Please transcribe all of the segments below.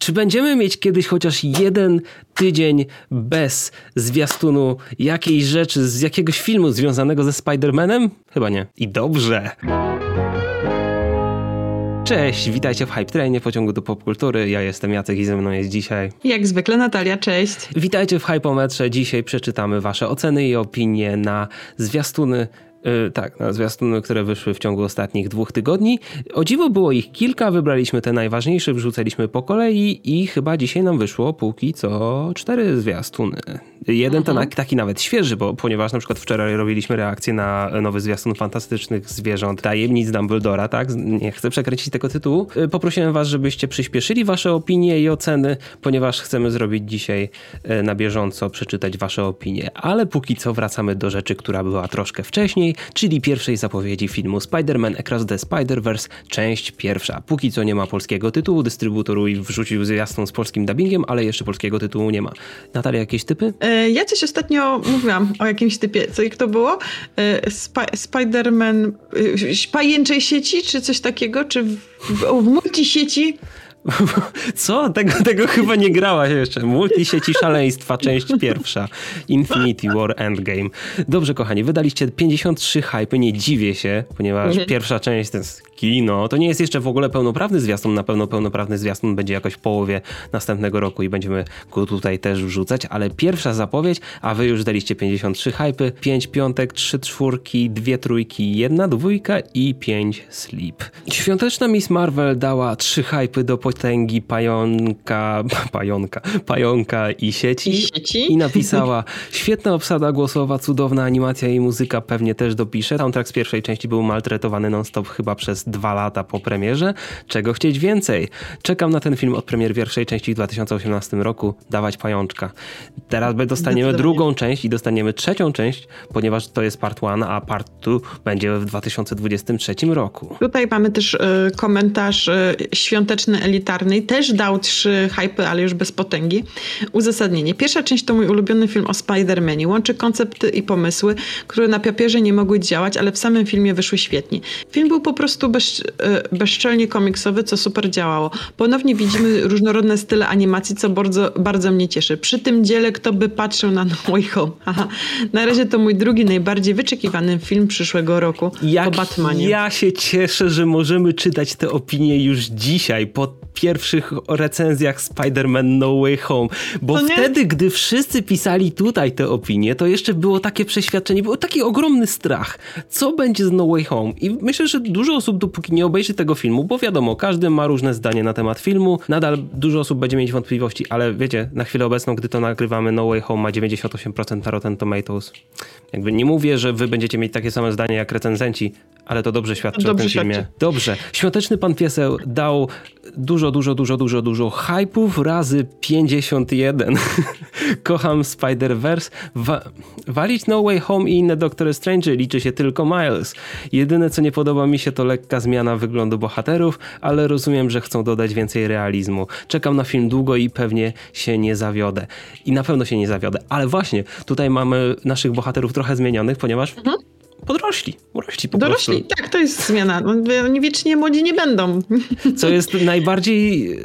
Czy będziemy mieć kiedyś chociaż jeden tydzień bez zwiastunu jakiejś rzeczy z jakiegoś filmu związanego ze Spider-Manem? Chyba nie. I dobrze. Cześć, witajcie w Hype Trainie pociągu do popkultury. Ja jestem Jacek i ze mną jest dzisiaj. Jak zwykle Natalia, cześć. Witajcie w Hypometrze. Dzisiaj przeczytamy wasze oceny i opinie na zwiastuny Yy, tak, na zwiastuny, które wyszły w ciągu ostatnich dwóch tygodni. O dziwo było ich kilka, wybraliśmy te najważniejsze, wrzucaliśmy po kolei i chyba dzisiaj nam wyszło póki co cztery zwiastuny. Jeden to mhm. taki nawet świeży, bo ponieważ na przykład wczoraj robiliśmy reakcję na nowy zwiastun fantastycznych zwierząt, tajemnic Dumbledora, tak? Nie chcę przekręcić tego tytułu. Y, poprosiłem was, żebyście przyspieszyli wasze opinie i oceny, ponieważ chcemy zrobić dzisiaj y, na bieżąco, przeczytać wasze opinie. Ale póki co wracamy do rzeczy, która była troszkę wcześniej, czyli pierwszej zapowiedzi filmu Spider-Man Across the Spider-Verse, część pierwsza. Póki co nie ma polskiego tytułu, dystrybutor wrzucił zwiastun z polskim dubbingiem, ale jeszcze polskiego tytułu nie ma. Natalia, jakieś typy? E, ja coś ostatnio mówiłam o jakimś typie, co jak to było? E, Sp Spider-Man w pajęczej sieci, czy coś takiego? Czy w, w, w multisieci? Co? Tego, tego chyba nie grałaś jeszcze. Multisieci szaleństwa, część pierwsza. Infinity War Endgame. Dobrze, kochani, wydaliście 53 hype, nie dziwię się, ponieważ mhm. pierwsza część to jest kino. To nie jest jeszcze w ogóle pełnoprawny zwiastun. Na pewno pełnoprawny zwiastun będzie jakoś w połowie następnego roku i będziemy go tutaj też wrzucać, ale pierwsza zapowiedź, a wy już daliście 53 hype, 5 piątek, 3 czwórki, 2 trójki, 1 dwójka i 5 sleep. Świąteczna Miss Marvel dała 3 hype do potęgi pająka, pająka, pająka i sieci. I, sieci? I napisała, świetna obsada głosowa, cudowna animacja i muzyka pewnie też dopisze. Soundtrack z pierwszej części był maltretowany non-stop chyba przez dwa lata po premierze. Czego chcieć więcej? Czekam na ten film od premier pierwszej części w 2018 roku. Dawać pajączka. Teraz dostaniemy drugą część i dostaniemy trzecią część, ponieważ to jest part one, a part two będzie w 2023 roku. Tutaj mamy też y, komentarz y, świąteczny elitarny. Też dał trzy hypy, ale już bez potęgi. Uzasadnienie. Pierwsza część to mój ulubiony film o Spider-Manie. Łączy koncepty i pomysły, które na papierze nie mogły działać, ale w samym filmie wyszły świetnie. Film był po prostu bez bez, e, bezczelnie komiksowy, co super działało. Ponownie widzimy różnorodne style animacji, co bardzo, bardzo mnie cieszy. Przy tym dziele, kto by patrzył na No Way Home. Aha. Na razie to mój drugi najbardziej wyczekiwany film przyszłego roku Jak po Batmanie. Ja się cieszę, że możemy czytać te opinie już dzisiaj, po pierwszych recenzjach Spider-Man No Way Home. Bo wtedy, gdy wszyscy pisali tutaj te opinie, to jeszcze było takie przeświadczenie, było taki ogromny strach. Co będzie z No Way Home? I myślę, że dużo osób dopóki nie obejrzy tego filmu, bo wiadomo, każdy ma różne zdanie na temat filmu, nadal dużo osób będzie mieć wątpliwości, ale wiecie, na chwilę obecną, gdy to nagrywamy, No Way Home ma 98% na Rotten Tomatoes. Jakby nie mówię, że wy będziecie mieć takie same zdanie jak recenzenci, ale to dobrze świadczy dobrze o tym świadczy. filmie. Dobrze. Świąteczny Pan Pieseł dał dużo, dużo, dużo, dużo, dużo hypów razy 51. Kocham Spider-Verse. Wa walić No Way Home i inne Doctor Strange liczy się tylko Miles. Jedyne, co nie podoba mi się, to lekka zmiana wyglądu bohaterów, ale rozumiem, że chcą dodać więcej realizmu. Czekam na film długo i pewnie się nie zawiodę. I na pewno się nie zawiodę. Ale właśnie, tutaj mamy naszych bohaterów trochę zmienionych, ponieważ mhm podrośli, urośli po Dorośli, prostu. tak, to jest zmiana. No, oni wiecznie młodzi nie będą. Co jest najbardziej,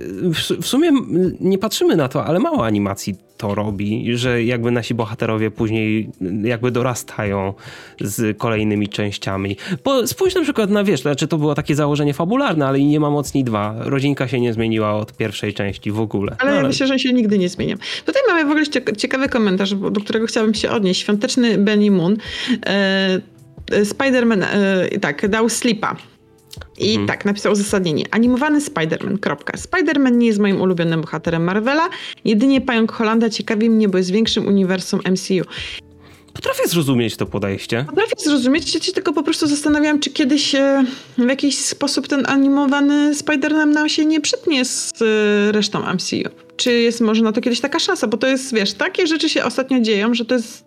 w sumie nie patrzymy na to, ale mało animacji to robi, że jakby nasi bohaterowie później jakby dorastają z kolejnymi częściami. Bo spójrz na przykład na, wiesz, znaczy to było takie założenie fabularne, ale i nie ma mocni dwa. Rodzinka się nie zmieniła od pierwszej części w ogóle. Ale, no, ale... myślę, że się nigdy nie zmienią. Tutaj mamy w ogóle ciekawy komentarz, do którego chciałabym się odnieść. Świąteczny Benny Moon. E Spider-Man, e, tak, dał slipa. I mhm. tak, napisał uzasadnienie. Animowany Spider-Man, kropka. Spider-Man nie jest moim ulubionym bohaterem Marvela, jedynie Pająk Holanda ciekawi mnie, bo jest większym uniwersum MCU. Potrafię zrozumieć to podejście. Potrafię zrozumieć, ja się tylko po prostu zastanawiałam, czy kiedyś e, w jakiś sposób ten animowany Spider-Man nam się nie przytnie z e, resztą MCU. Czy jest może na to kiedyś taka szansa, bo to jest, wiesz, takie rzeczy się ostatnio dzieją, że to jest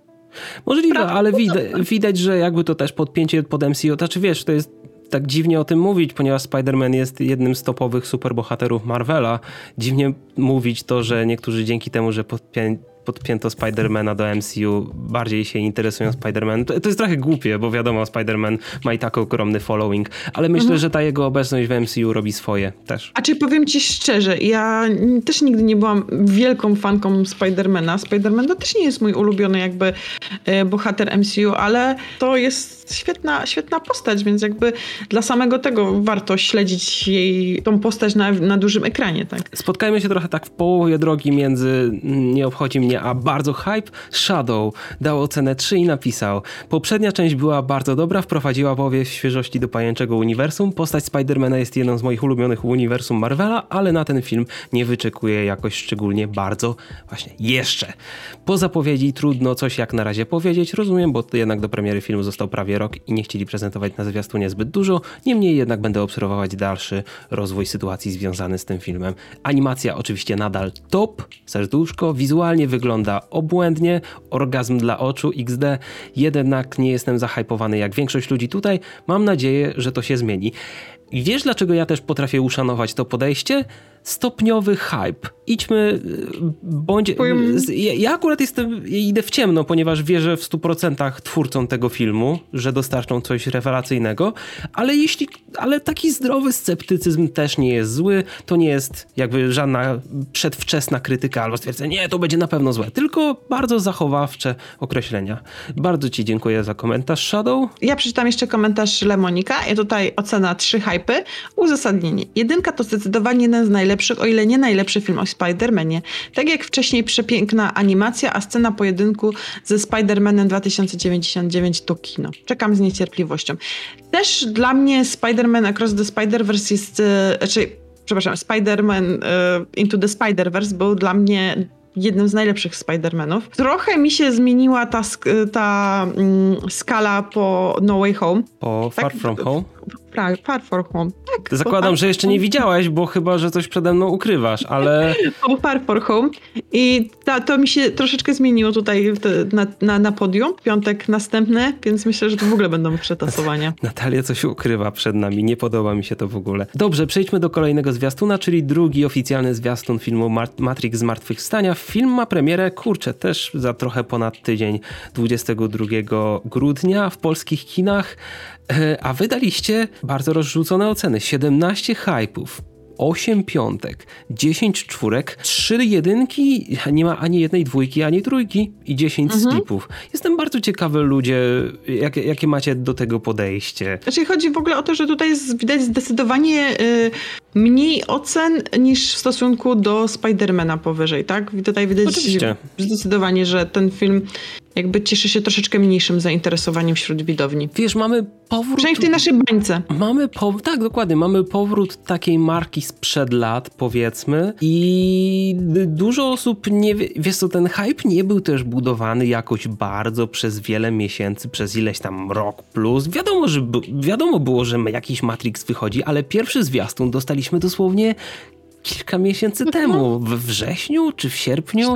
Możliwe, ale widać, widać, że jakby to też podpięcie pod MCU, to znaczy wiesz, to jest tak dziwnie o tym mówić, ponieważ Spider-Man jest jednym z topowych superbohaterów Marvela. Dziwnie mówić to, że niektórzy dzięki temu, że podpię podpięto Spidermana do MCU, bardziej się interesują Spiderman. To, to jest trochę głupie, bo wiadomo, Spiderman ma i tak ogromny following, ale myślę, mhm. że ta jego obecność w MCU robi swoje też. A czy powiem ci szczerze, ja też nigdy nie byłam wielką fanką Spidermana. Spiderman to też nie jest mój ulubiony jakby e, bohater MCU, ale to jest świetna, świetna postać, więc jakby dla samego tego warto śledzić jej, tą postać na, na dużym ekranie. Tak? Spotkajmy się trochę tak w połowie drogi między mm, nie obchodzi mnie, a bardzo hype. Shadow dał ocenę 3 i napisał Poprzednia część była bardzo dobra, wprowadziła powiew świeżości do pajęczego uniwersum. Postać Spidermana jest jedną z moich ulubionych uniwersum Marvela, ale na ten film nie wyczekuję jakoś szczególnie bardzo właśnie jeszcze. Po zapowiedzi trudno coś jak na razie powiedzieć, rozumiem, bo jednak do premiery filmu został prawie rok i nie chcieli prezentować na zwiastunie zbyt dużo, niemniej jednak będę obserwować dalszy rozwój sytuacji związany z tym filmem. Animacja oczywiście nadal top, serduszko, wizualnie wygląda obłędnie, orgazm dla oczu XD, jednak nie jestem zahypowany jak większość ludzi tutaj, mam nadzieję, że to się zmieni. I wiesz dlaczego ja też potrafię uszanować to podejście? Stopniowy hype. Idźmy, bądź... Ja, ja akurat jestem, idę w ciemno, ponieważ wierzę w 100% twórcom tego filmu, że dostarczą coś rewelacyjnego, ale jeśli, ale taki zdrowy sceptycyzm też nie jest zły, to nie jest jakby żadna przedwczesna krytyka albo stwierdzenie, nie, to będzie na pewno złe, tylko bardzo zachowawcze określenia. Bardzo ci dziękuję za komentarz, Shadow. Ja przeczytam jeszcze komentarz Lemonika i tutaj ocena 3 hypy, uzasadnienie. Jedynka to zdecydowanie jeden z najlepszych najlepszych, o ile nie najlepszy film o Spider-Manie. Tak jak wcześniej przepiękna animacja, a scena pojedynku ze Spider-Manem 2099 to kino. Czekam z niecierpliwością. Też dla mnie Spider-Man Across the Spider-Verse jest, e, znaczy, przepraszam, Spider-Man e, Into the Spider-Verse był dla mnie jednym z najlepszych Spider-Manów. Trochę mi się zmieniła ta, ta mm, skala po No Way Home. Po tak? Far From Home? Tak, Far From Home. Tak, Zakładam, że jeszcze nie widziałaś, bo chyba, że coś przede mną ukrywasz, ale... po Far From Home i ta, to mi się troszeczkę zmieniło tutaj na, na, na podium. Piątek następny, więc myślę, że to w ogóle będą przetasowania. Natalia coś ukrywa przed nami, nie podoba mi się to w ogóle. Dobrze, przejdźmy do kolejnego zwiastuna, czyli drugi oficjalny zwiastun filmu Matrix Zmartwychwstania. Film ma premierę, kurczę, też za trochę ponad tydzień, 22 grudnia w polskich kinach. E, a wydaliście bardzo rozrzucone oceny. 17 hypów, 8 piątek, 10 czwórek, 3 jedynki, nie ma ani jednej dwójki, ani trójki i 10 mhm. skipów. Jestem bardzo ciekawy ludzie, jak, jakie macie do tego podejście. Znaczy chodzi w ogóle o to, że tutaj jest, widać zdecydowanie y, mniej ocen niż w stosunku do Spidermana powyżej, tak? Tutaj widać Oczywiście. zdecydowanie, że ten film jakby cieszy się troszeczkę mniejszym zainteresowaniem wśród widowni. Wiesz, mamy powrót... Przynajmniej w tej naszej bańce. Mamy powrót, tak, dokładnie, mamy powrót takiej marki sprzed lat, powiedzmy i dużo osób nie wie, wiesz co, ten hype nie był też budowany jakoś bardzo przez wiele miesięcy, przez ileś tam rok plus. Wiadomo, że wiadomo było, że jakiś Matrix wychodzi, ale pierwszy zwiastun dostaliśmy dosłownie kilka miesięcy mhm. temu, we wrześniu czy w sierpniu,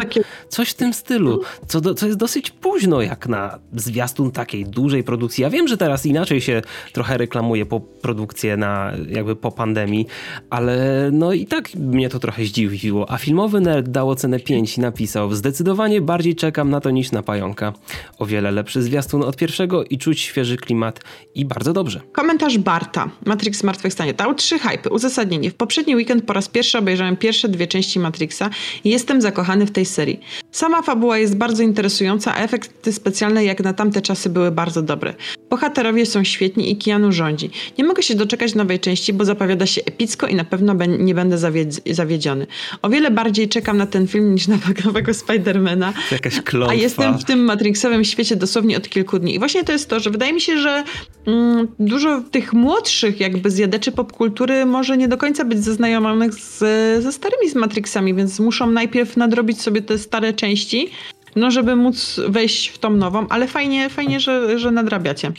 coś w tym stylu, co, do, co jest dosyć późno jak na zwiastun takiej dużej produkcji. Ja wiem, że teraz inaczej się trochę reklamuje po produkcję na jakby po pandemii, ale no i tak mnie to trochę zdziwiło. A filmowy nerd dał ocenę 5 i napisał zdecydowanie bardziej czekam na to niż na pająka. O wiele lepszy zwiastun od pierwszego i czuć świeży klimat i bardzo dobrze. Komentarz Barta. Matrix Zmartwychwstanie. Dał trzy hypy. Uzasadnienie. W poprzedni weekend po raz pierwszy obejrzałem pierwsze dwie części Matrixa i jestem zakochany w tej serii. Sama fabuła jest bardzo interesująca, a efekty specjalne jak na tamte czasy były bardzo dobre. Bohaterowie są świetni i Keanu rządzi. Nie mogę się doczekać nowej części, bo zapowiada się epicko i na pewno nie będę zawiedziony. O wiele bardziej czekam na ten film niż na nowego Spidermana. Jakaś klątwa. A jestem w tym Matrixowym świecie dosłownie od kilku dni. I właśnie to jest to, że wydaje mi się, że mm, dużo tych młodszych jakby zjadeczy popkultury może nie do końca być zaznajomionych z, ze starymi z Matrixami, więc muszą najpierw nadrobić sobie te stare części, no żeby móc wejść w tą nową, ale fajnie, fajnie że, że nadrabiacie.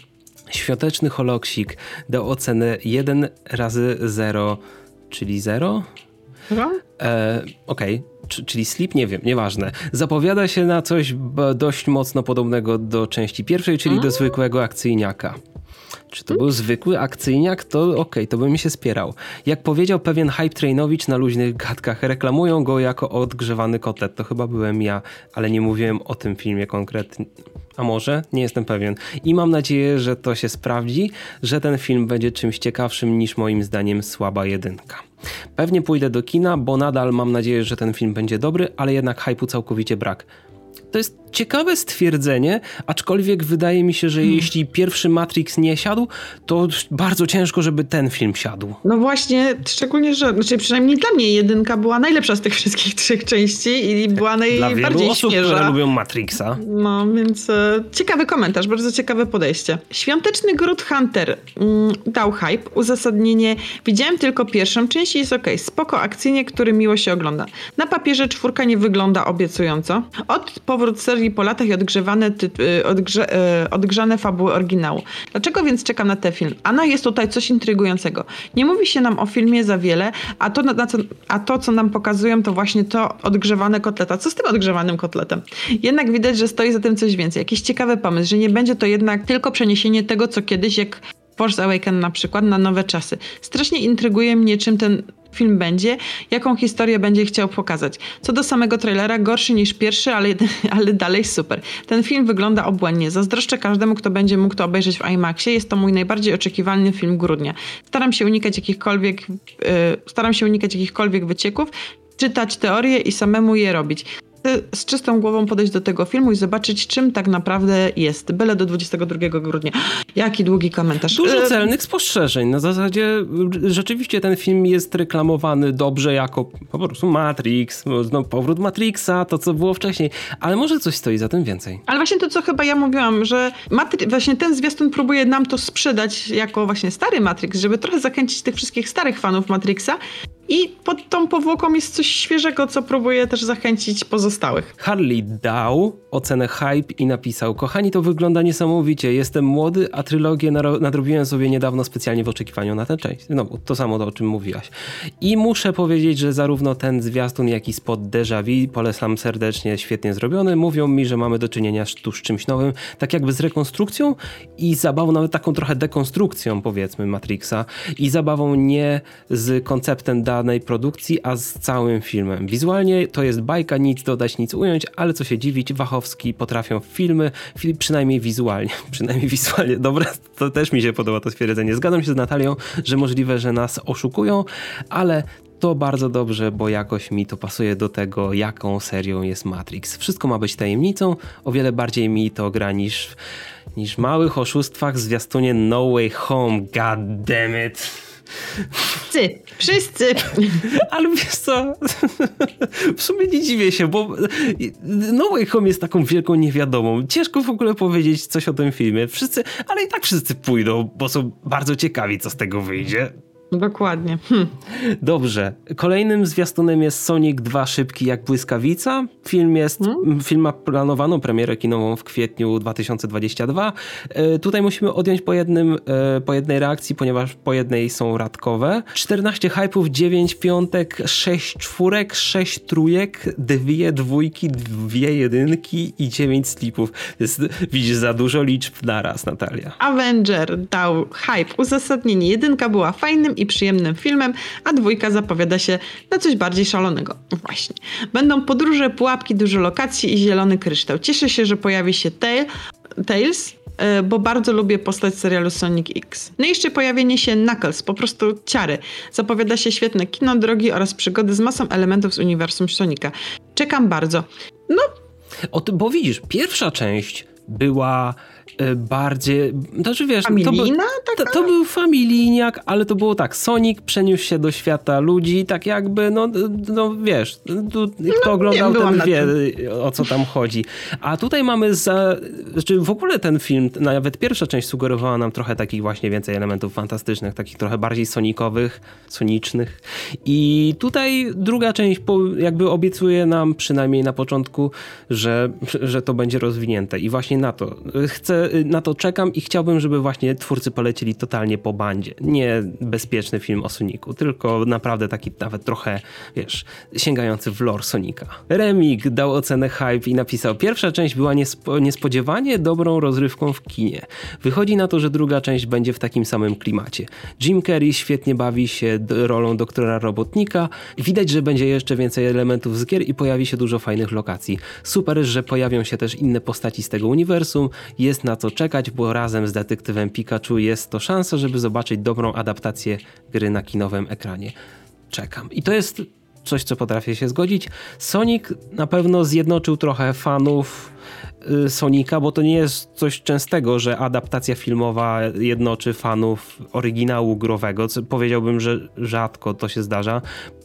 Świąteczny holoksik dał ocenę 1 razy 0, czyli 0? E, Okej, okay. czyli sleep, nie wiem, nieważne. Zapowiada się na coś dość mocno podobnego do części pierwszej, czyli do zwykłego akcyjniaka. Czy to był zwykły akcyjniak, to okej, okay, to bym się spierał. Jak powiedział pewien hype trainowicz na luźnych gadkach, reklamują go jako odgrzewany kotlet. To chyba byłem ja, ale nie mówiłem o tym filmie konkretnie. A może? Nie jestem pewien. I mam nadzieję, że to się sprawdzi, że ten film będzie czymś ciekawszym niż moim zdaniem słaba jedynka. Pewnie pójdę do kina, bo nadal mam nadzieję, że ten film będzie dobry, ale jednak hypu całkowicie brak. To jest ciekawe stwierdzenie, aczkolwiek wydaje mi się, że hmm. jeśli pierwszy Matrix nie siadł, to bardzo ciężko, żeby ten film siadł. No właśnie, szczególnie, że znaczy przynajmniej dla mnie jedynka była najlepsza z tych wszystkich trzech części i była najbardziej Dla wielu osób, świeża. które lubią Matrixa. No, więc e, ciekawy komentarz, bardzo ciekawe podejście. Świąteczny Groot Hunter mm, dał hype, uzasadnienie. Widziałem tylko pierwszą część i jest ok. Spoko akcyjnie, który miło się ogląda. Na papierze czwórka nie wygląda obiecująco. Od powrót serii po latach i odgrzewane, y, odgrze, y, odgrzane fabuły oryginału. Dlaczego więc czekam na ten film? Ano jest tutaj coś intrygującego. Nie mówi się nam o filmie za wiele, a to, na co, a to co nam pokazują, to właśnie to odgrzewane kotleta. Co z tym odgrzewanym kotletem? Jednak widać, że stoi za tym coś więcej. Jakiś ciekawy pomysł, że nie będzie to jednak tylko przeniesienie tego, co kiedyś, jak Force Awaken na przykład, na nowe czasy. Strasznie intryguje mnie, czym ten film będzie, jaką historię będzie chciał pokazać. Co do samego trailera, gorszy niż pierwszy, ale, ale dalej super. Ten film wygląda obłędnie. Zazdroszczę każdemu, kto będzie mógł to obejrzeć w IMAXie. Jest to mój najbardziej oczekiwany film grudnia. Staram się unikać jakichkolwiek, yy, staram się unikać jakichkolwiek wycieków, czytać teorie i samemu je robić z czystą głową podejść do tego filmu i zobaczyć, czym tak naprawdę jest. Byle do 22 grudnia. Jaki długi komentarz. Dużo celnych spostrzeżeń. Na zasadzie rzeczywiście ten film jest reklamowany dobrze jako po prostu Matrix, no, powrót Matrixa, to co było wcześniej, ale może coś stoi za tym więcej. Ale właśnie to, co chyba ja mówiłam, że Matri właśnie ten zwiastun próbuje nam to sprzedać jako właśnie stary Matrix, żeby trochę zachęcić tych wszystkich starych fanów Matrixa i pod tą powłoką jest coś świeżego, co próbuje też zachęcić pozostałych. Harley dał ocenę hype i napisał: Kochani, to wygląda niesamowicie. Jestem młody, a trylogię nadrobiłem sobie niedawno specjalnie w oczekiwaniu na tę część. No, to samo o czym mówiłaś. I muszę powiedzieć, że zarówno ten zwiastun, jak i spot Deja Vu polecam serdecznie, świetnie zrobiony. Mówią mi, że mamy do czynienia tu z czymś nowym, tak jakby z rekonstrukcją i zabawą, nawet taką trochę dekonstrukcją, powiedzmy, Matrixa. I zabawą nie z konceptem danej produkcji, a z całym filmem. Wizualnie to jest bajka, nic dodać, nic ująć, ale co się dziwić, Wachowski potrafią filmy, film, przynajmniej wizualnie, przynajmniej wizualnie, dobra, to też mi się podoba to stwierdzenie. Zgadzam się z Natalią, że możliwe, że nas oszukują, ale to bardzo dobrze, bo jakoś mi to pasuje do tego, jaką serią jest Matrix. Wszystko ma być tajemnicą, o wiele bardziej mi to gra niż, niż małych oszustwach zwiastunie No Way Home, god damn it. Wszyscy, wszyscy. Ale wiesz co, w sumie nie dziwię się, bo No Way Home jest taką wielką niewiadomą. Ciężko w ogóle powiedzieć coś o tym filmie. Wszyscy, ale i tak wszyscy pójdą, bo są bardzo ciekawi, co z tego wyjdzie. Dokładnie. Hm. Dobrze. Kolejnym zwiastunem jest Sonic 2 Szybki jak błyskawica. Film jest, hmm? film ma planowaną premierę kinową w kwietniu 2022. E, tutaj musimy odjąć po, jednym, e, po jednej reakcji, ponieważ po jednej są radkowe. 14 hypów, 9 piątek, 6 czwórek, 6 trójek, dwie dwójki, dwie jedynki i 9 slipów. Jest, widzisz, za dużo liczb naraz, Natalia. Avenger dał hype, uzasadnienie. Jedynka była fajnym i i przyjemnym filmem, a dwójka zapowiada się na coś bardziej szalonego. Właśnie. Będą podróże, pułapki, dużo lokacji i zielony kryształ. Cieszę się, że pojawi się Tail, Tails, e, bo bardzo lubię postać serialu Sonic X. No i jeszcze pojawienie się Knuckles, po prostu ciary. Zapowiada się świetne kino drogi oraz przygody z masą elementów z uniwersum Sonika. Czekam bardzo. No. O, bo widzisz, pierwsza część była bardziej, znaczy wiesz, to był, to, to, był familijniak, ale to było tak, Sonic przeniósł się do świata ludzi, tak jakby, no, no wiesz, tu, kto no, oglądał ten wie o co tam chodzi. A tutaj mamy za, znaczy w ogóle ten film, nawet pierwsza część sugerowała nam trochę takich właśnie więcej elementów fantastycznych, takich trochę bardziej sonikowych, sonicznych. I tutaj druga część jakby obiecuje nam przynajmniej na początku, że, że to będzie rozwinięte. I właśnie na to. Chcę y, na to czekam i chciałbym, żeby właśnie twórcy polecieli totalnie po bandzie. Nie bezpieczny film o Soniku, tylko naprawdę taki nawet trochę, wiesz, sięgający w lore Sonika. Remig dał ocenę hype i napisał, pierwsza część była niespo, niespodziewanie dobrą rozrywką w kinie. Wychodzi na to, że druga część będzie w takim samym klimacie. Jim Carrey świetnie bawi się rolą doktora robotnika. Widać, że będzie jeszcze więcej elementów z gier i pojawi się dużo fajnych lokacji. Super, że pojawią się też inne postaci z tego uniwersum. Jest na co czekać, bo razem z detektywem Pikachu jest to szansa, żeby zobaczyć dobrą adaptację gry na kinowym ekranie. Czekam. I to jest coś, co potrafię się zgodzić. Sonic na pewno zjednoczył trochę fanów Sonika, bo to nie jest coś częstego, że adaptacja filmowa jednoczy fanów oryginału growego. Powiedziałbym, że rzadko to się zdarza.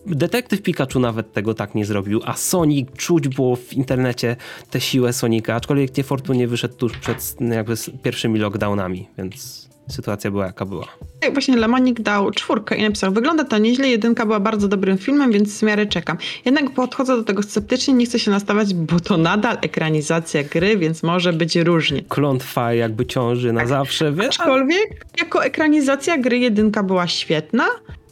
Detektyw Pikachu nawet tego tak nie zrobił, a Sonic czuć było w internecie tę siłę Sonika, aczkolwiek niefortunnie wyszedł tuż przed jakby pierwszymi lockdownami, więc sytuacja była jaka była. Właśnie Lemonik dał czwórkę i napisał, wygląda to nieźle, jedynka była bardzo dobrym filmem, więc w miarę czekam. Jednak podchodzę do tego sceptycznie, nie chcę się nastawiać, bo to nadal ekranizacja gry, więc może być różnie. Klątwa jakby ciąży na tak. zawsze. Wie? Aczkolwiek jako ekranizacja gry jedynka była świetna,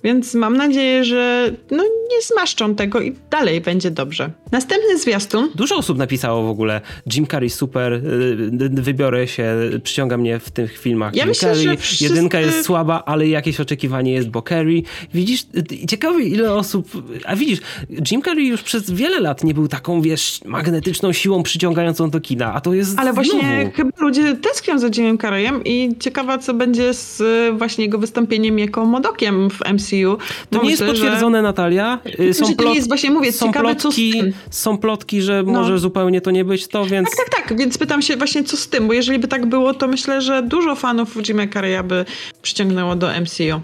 więc mam nadzieję, że no, nie zmaszczą tego i dalej będzie dobrze. Następny zwiastun. Dużo osób napisało w ogóle Jim Carrey super, y, wybiorę się, przyciąga mnie w tych filmach ja Jim myślę, Carrey. Że wszyscy... Jedynka jest słaba, ale jakieś oczekiwanie jest, bo Carrey. Widzisz, y, ciekawe ile osób, a widzisz, Jim Carrey już przez wiele lat nie był taką, wiesz, magnetyczną siłą przyciągającą do kina, a to jest Ale znowu. właśnie chyba ludzie tęsknią za Jimem Carreyem i ciekawa co będzie z właśnie jego wystąpieniem jako Modokiem w MCU MCU. To nie jest potwierdzone, że... Natalia. Y, są plot... jest właśnie, mówię, są ciekawe, plotki, Są plotki, że no. może zupełnie to nie być to, więc... Tak, tak, tak, więc pytam się właśnie co z tym, bo jeżeli by tak było, to myślę, że dużo fanów Jimmy Carreya by przyciągnęło do MCU.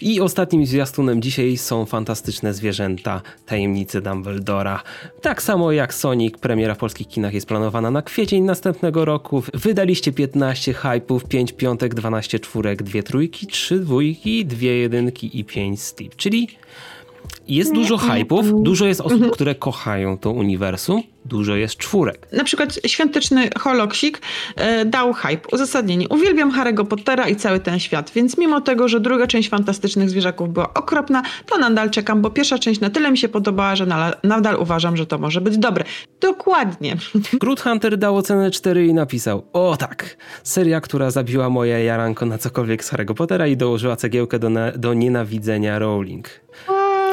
I ostatnim zwiastunem dzisiaj są fantastyczne zwierzęta, tajemnice Dumbledora. Tak samo jak Sonic, premiera w polskich kinach jest planowana na kwiecień następnego roku. Wydaliście 15 hypeów, 5 piątek, 12 czwórek, 2 trójki, 3 dwójki, 2 jedynki i 5 steep, czyli jest dużo hypeów, dużo jest osób, mhm. które kochają to uniwersum, dużo jest czwórek. Na przykład świąteczny holoksik e, dał hype, uzasadnienie. Uwielbiam Harry'ego Pottera i cały ten świat, więc mimo tego, że druga część Fantastycznych Zwierzaków była okropna, to nadal czekam, bo pierwsza część na tyle mi się podobała, że nadal, nadal uważam, że to może być dobre. Dokładnie. Groot Hunter dał ocenę 4 i napisał, o tak, seria, która zabiła moje jaranko na cokolwiek z Harry'ego Pottera i dołożyła cegiełkę do, do nienawidzenia Rowling.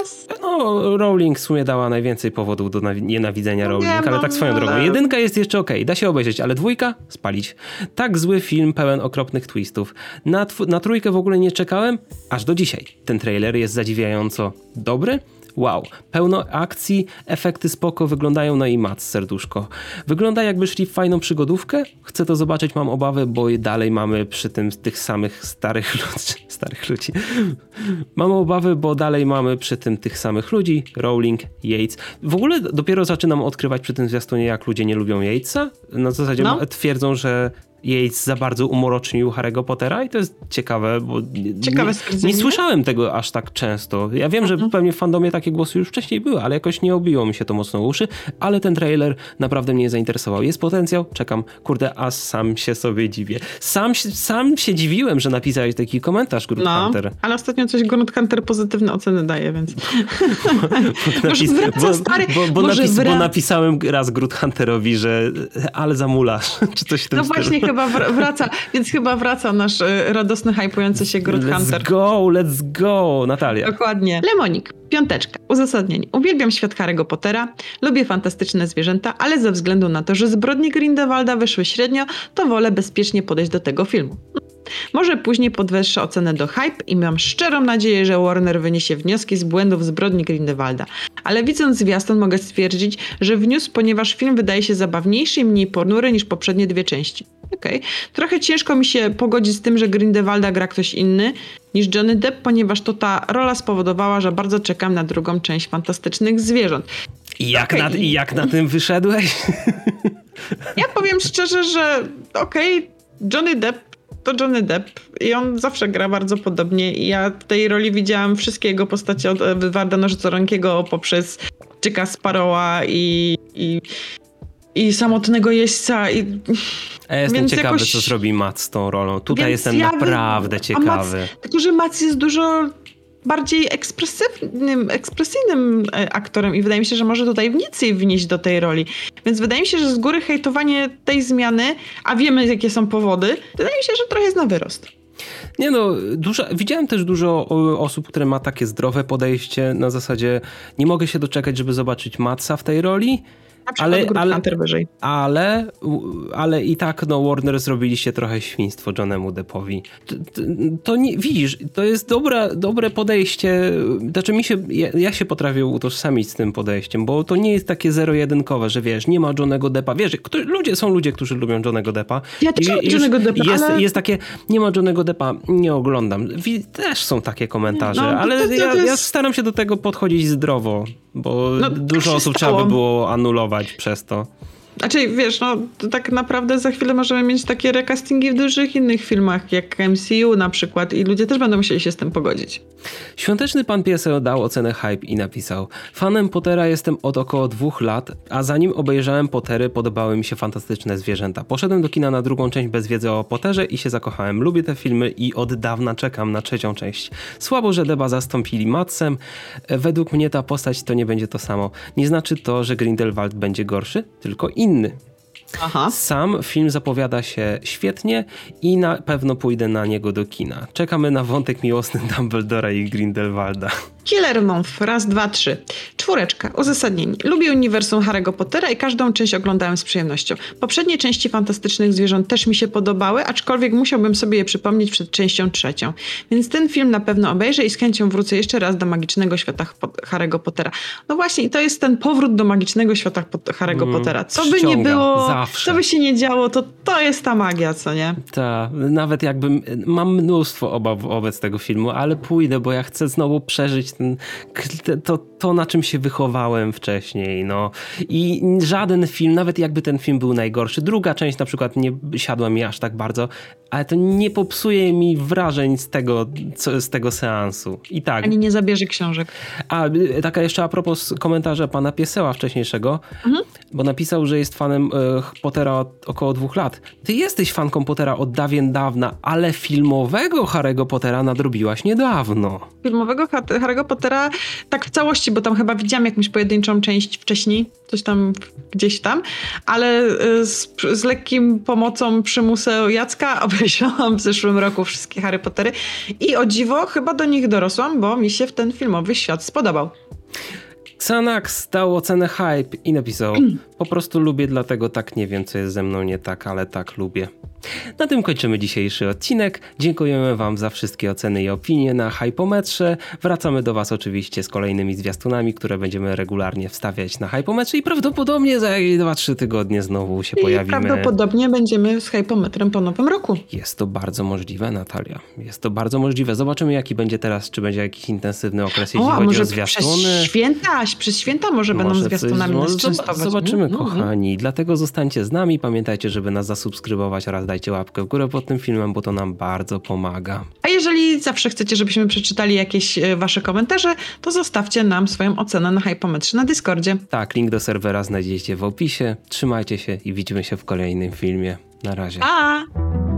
podcast. No, Rowling w sumie dała najwięcej powodów do nienawidzenia no Rowling, ale tak swoją drogą. Jedynka jest jeszcze ok, da się obejrzeć, ale dwójka spalić. Tak zły film, pełen okropnych twistów. Na, na trójkę w ogóle nie czekałem, aż do dzisiaj. Ten trailer jest zadziwiająco dobry, wow, pełno akcji, efekty spoko, wyglądają no i mat serduszko. Wygląda jakby szli w fajną przygodówkę, chcę to zobaczyć, mam obawy, bo dalej mamy przy tym tych samych starych ludzi, starych ludzi. Mam obawy, bo dalej mamy przy tym tych samych ludzi, Rowling, Yates. W ogóle dopiero zaczynam odkrywać przy tym zwiastunie, jak ludzie nie lubią Yatesa. Na zasadzie no. twierdzą, że Yates za bardzo umorocznił Harry'ego Pottera i to jest ciekawe, bo ciekawe nie, nie, słyszałem tego aż tak często. Ja wiem, że mhm. pewnie w fandomie takie głosy już wcześniej były, ale jakoś nie obiło mi się to mocno uszy, ale ten trailer naprawdę mnie zainteresował. Jest potencjał, czekam. Kurde, a sam się sobie dziwię. Sam, sam się dziwiłem, że napisałeś taki komentarz, Grunt no, Hunter. ale ostatnio coś Grunt Hunter pozytywne oceny daje, więc... bo, napis, stary, bo, bo, napis, bo napisałem raz Grunt Hunterowi, że ale zamulasz, czy coś w tym No właśnie, chyba wraca, więc chyba wraca nasz e, radosny, hypujący się Groot let's Hunter. Let's go, let's go, Natalia. Dokładnie. Lemonik, piąteczka, uzasadnienie. Uwielbiam świat Harry'ego Pottera, lubię fantastyczne zwierzęta, ale ze względu na to, że zbrodnie Grindelwalda wyszły średnio, to wolę bezpiecznie podejść do tego filmu. Może później podwyższę ocenę do hype i mam szczerą nadzieję, że Warner wyniesie wnioski z błędów zbrodni Grindelwalda. Ale widząc zwiastun mogę stwierdzić, że wniósł, ponieważ film wydaje się zabawniejszy i mniej ponury niż poprzednie dwie części. Okej. Okay. Trochę ciężko mi się pogodzić z tym, że Grindelwalda gra ktoś inny niż Johnny Depp, ponieważ to ta rola spowodowała, że bardzo czekam na drugą część Fantastycznych Zwierząt. I jak, okay. na, i jak na tym wyszedłeś? Ja powiem szczerze, że okej, okay, Johnny Depp to Johnny Depp i on zawsze gra bardzo podobnie i ja w tej roli widziałam wszystkie jego postacie od Warda Nożycoronkiego poprzez Jacka Sparrowa i, i i samotnego jeźdźca. I... Ja jestem Więc ciekawy, jakoś... co zrobi Matt z tą rolą. Tutaj Więc jestem ja naprawdę ciekawy. Mac, tylko, że Mac jest dużo bardziej ekspresywnym, ekspresyjnym e, aktorem i wydaje mi się, że może tutaj więcej wnieść do tej roli. Więc wydaje mi się, że z góry hejtowanie tej zmiany, a wiemy jakie są powody, wydaje mi się, że trochę jest na wyrost. Nie no, dużo, widziałem też dużo osób, które ma takie zdrowe podejście na zasadzie nie mogę się doczekać, żeby zobaczyć Matsa w tej roli ale, ale, ale, ale i tak no, Warner zrobiliście trochę świństwo Johnemu Deppowi. To, to, to, nie, widzisz, to jest dobra, dobre podejście. Znaczy mi się, ja, ja, się potrafię utożsamić z tym podejściem, bo to nie jest takie zero-jedynkowe, że wiesz, nie ma Johnego Deppa. Wiesz, kto, ludzie, są ludzie, którzy lubią Johnego Deppa. Ja też lubię Johnego Deppa, jest, ale... jest takie, nie ma Johnego Deppa, nie oglądam. Też są takie komentarze, no, ale to, ja, jest... ja staram się do tego podchodzić zdrowo, bo no, dużo osób stało. trzeba by było anulować przez to. Znaczy, wiesz, no tak naprawdę za chwilę możemy mieć takie recastingi w dużych innych filmach, jak MCU na przykład i ludzie też będą musieli się z tym pogodzić. Świąteczny Pan Pieseo dał ocenę hype i napisał Fanem Pottera jestem od około dwóch lat, a zanim obejrzałem Pottery podobały mi się fantastyczne zwierzęta. Poszedłem do kina na drugą część bez wiedzy o Potterze i się zakochałem. Lubię te filmy i od dawna czekam na trzecią część. Słabo, że Deba zastąpili Matsem. Według mnie ta postać to nie będzie to samo. Nie znaczy to, że Grindelwald będzie gorszy, tylko inny. Aha. Sam film zapowiada się świetnie i na pewno pójdę na niego do kina. Czekamy na wątek miłosny Dumbledora i Grindelwalda. Killer Month, raz, dwa, trzy. Czwóreczka, uzasadnienie. Lubię uniwersum Harry'ego Pottera i każdą część oglądałem z przyjemnością. Poprzednie części Fantastycznych Zwierząt też mi się podobały, aczkolwiek musiałbym sobie je przypomnieć przed częścią trzecią. Więc ten film na pewno obejrzę i z chęcią wrócę jeszcze raz do magicznego świata Harry'ego Pottera. No właśnie, i to jest ten powrót do magicznego świata Harry'ego mm, Pottera. Co by nie było, zawsze. co by się nie działo, to to jest ta magia, co nie? Tak, nawet jakbym, mam mnóstwo obaw wobec tego filmu, ale pójdę, bo ja chcę znowu przeżyć ten, to, to, na czym się wychowałem wcześniej. No. I żaden film, nawet jakby ten film był najgorszy, druga część na przykład nie siadła mi aż tak bardzo, ale to nie popsuje mi wrażeń z tego, co, z tego seansu. I tak. Ani nie zabierze książek. A taka jeszcze a propos komentarza pana Pieseła wcześniejszego, mhm. bo napisał, że jest fanem e, Pottera od około dwóch lat. Ty jesteś fanką Pottera od dawien dawna, ale filmowego Harry'ego Pottera nadrobiłaś niedawno. Filmowego Harry'ego Pottera tak w całości, bo tam chyba widziałam jakąś pojedynczą część wcześniej, coś tam gdzieś tam, ale y, z, z lekkim pomocą przymusu Jacka obejrzałam w zeszłym roku wszystkie Harry Pottery i o dziwo chyba do nich dorosłam, bo mi się w ten filmowy świat spodobał. Xanax dał ocenę hype i napisał po prostu lubię, dlatego tak nie wiem, co jest ze mną nie tak, ale tak lubię. Na tym kończymy dzisiejszy odcinek. Dziękujemy Wam za wszystkie oceny i opinie na Hypometrze. Wracamy do Was oczywiście z kolejnymi zwiastunami, które będziemy regularnie wstawiać na Hypometrze i prawdopodobnie za 2-3 tygodnie znowu się I pojawimy. prawdopodobnie będziemy z Hypometrem po nowym roku. Jest to bardzo możliwe, Natalia. Jest to bardzo możliwe. Zobaczymy, jaki będzie teraz, czy będzie jakiś intensywny okres, jeśli o, chodzi może o zwiastuny. Przez święta, przez święta może, może będą zwiastunami coś, nas. Zobaczymy, mm, kochani. Mm. Dlatego zostańcie z nami. Pamiętajcie, żeby nas zasubskrybować oraz dajcie łapkę w górę pod tym filmem, bo to nam bardzo pomaga. A jeżeli zawsze chcecie, żebyśmy przeczytali jakieś e, wasze komentarze, to zostawcie nam swoją ocenę na Hypometrze na Discordzie. Tak, link do serwera znajdziecie w opisie. Trzymajcie się i widzimy się w kolejnym filmie. Na razie. Pa!